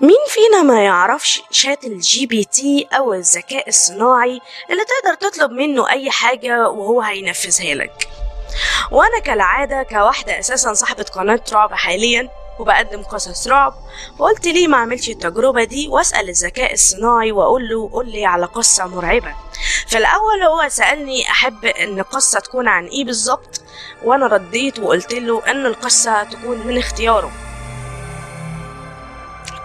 مين فينا ما يعرفش Chat ال GPT أو الذكاء الصناعي اللي تقدر تطلب منه أي حاجة وهو هينفذها لك؟ وأنا كالعادة كواحدة أساسا صاحبة قناة رعب حاليا وبقدم قصص رعب وقلت ليه ما أعملش التجربة دي وأسأل الذكاء الصناعي وأقول له قول لي على قصة مرعبة. في الأول هو سألني أحب إن القصة تكون عن إيه بالظبط وأنا رديت وقلت له إن القصة تكون من اختياره.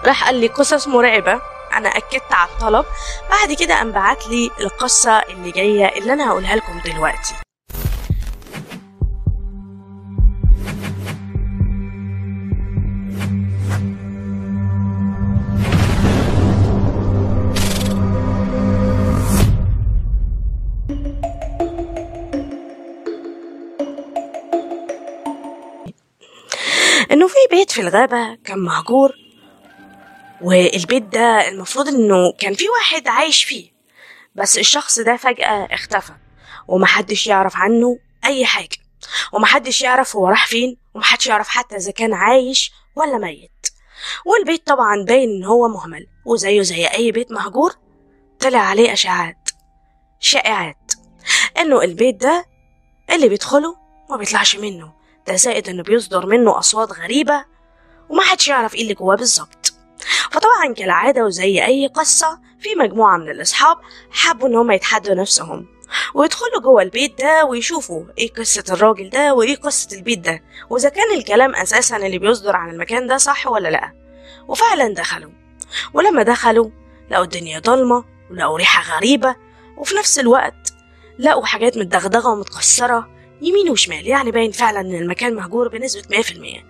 راح قال لي قصص مرعبة. أنا أكدت على الطلب. بعد كده قام بعت لي القصة اللي جاية اللي أنا هقولها لكم دلوقتي. إنه في بيت في الغابة كان مهجور. والبيت ده المفروض إنه كان في واحد عايش فيه بس الشخص ده فجأة اختفى ومحدش يعرف عنه أي حاجة ومحدش يعرف هو راح فين ومحدش يعرف حتى إذا كان عايش ولا ميت. والبيت طبعا باين إن هو مهمل وزيه زي أي بيت مهجور طلع عليه أشاعات شائعات إنه البيت ده اللي بيدخله ما بيطلعش منه ده زائد إنه بيصدر منه أصوات غريبة ومحدش يعرف إيه اللي جواه بالظبط. فطبعا كالعادة وزي أي قصة في مجموعة من الأصحاب حبوا إن هم يتحدوا نفسهم ويدخلوا جوه البيت ده ويشوفوا إيه قصة الراجل ده وإيه قصة البيت ده وإذا كان الكلام أساسا اللي بيصدر عن المكان ده صح ولا لأ. وفعلا دخلوا. ولما دخلوا لقوا الدنيا ضلمة ولقوا ريحة غريبة وفي نفس الوقت لقوا حاجات متدغدغة ومتكسرة يمين وشمال يعني باين فعلا إن المكان مهجور بنسبة مية في المية.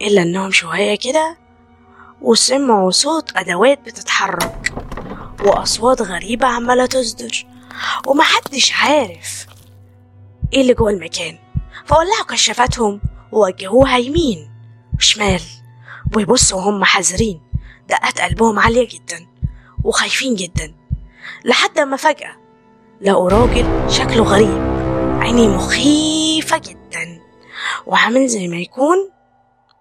إلا إنهم شوية كده وسمعوا صوت أدوات بتتحرك وأصوات غريبة عمالة تصدر ومحدش عارف إيه اللي جوه المكان. فولعوا كشافاتهم ووجهوها يمين وشمال ويبصوا وهم حذرين. دقات قلبهم عالية جدا وخايفين جدا لحد ما فجأة لقوا راجل شكله غريب عينيه مخيفة جدا وعامل زي ما يكون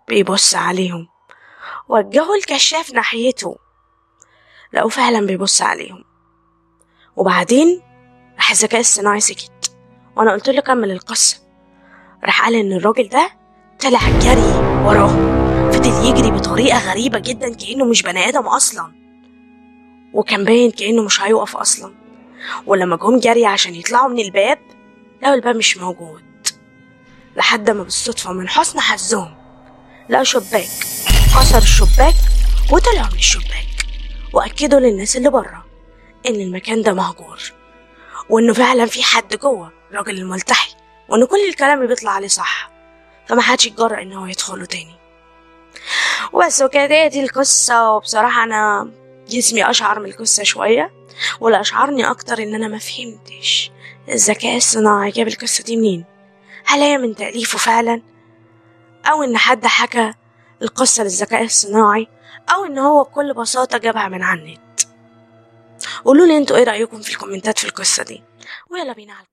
بيبص عليهم. وجهوا الكشاف ناحيته. لقوا فعلا بيبص عليهم. وبعدين راح الذكاء الصناعي سكت وأنا قلت له كمل القصة. راح قال إن الراجل ده طلع جري وراهم فضل يجري بطريقة غريبة جدا كأنه مش بني آدم أصلا. وكان باين كأنه مش هيقف أصلا. ولما جم جري عشان يطلعوا من الباب لقوا الباب مش موجود. لحد ما بالصدفة من حسن حظهم لقوا شباك. كسر الشباك وطلعوا من الشباك. وأكدوا للناس اللي بره إن المكان ده مهجور وإنه فعلا في حد جوه الراجل الملتحي وإن كل الكلام اللي بيطلع عليه صح فما حدش يتجرأ إن هو يدخله تاني. وبس وكانت هي دي القصة وبصراحة أنا جسمي أشعر من القصة شوية واللي أشعرني أكتر إن أنا ما فهمتش الذكاء الصناعي جاب القصة دي منين. هل هي من تأليفه فعلا؟ أو إن حد حكى القصة للذكاء الصناعي أو إن هو بكل بساطة جابها من على النت. قولوا لي أنتوا إيه رأيكم في الكومنتات في القصة دي. ويلا بينا على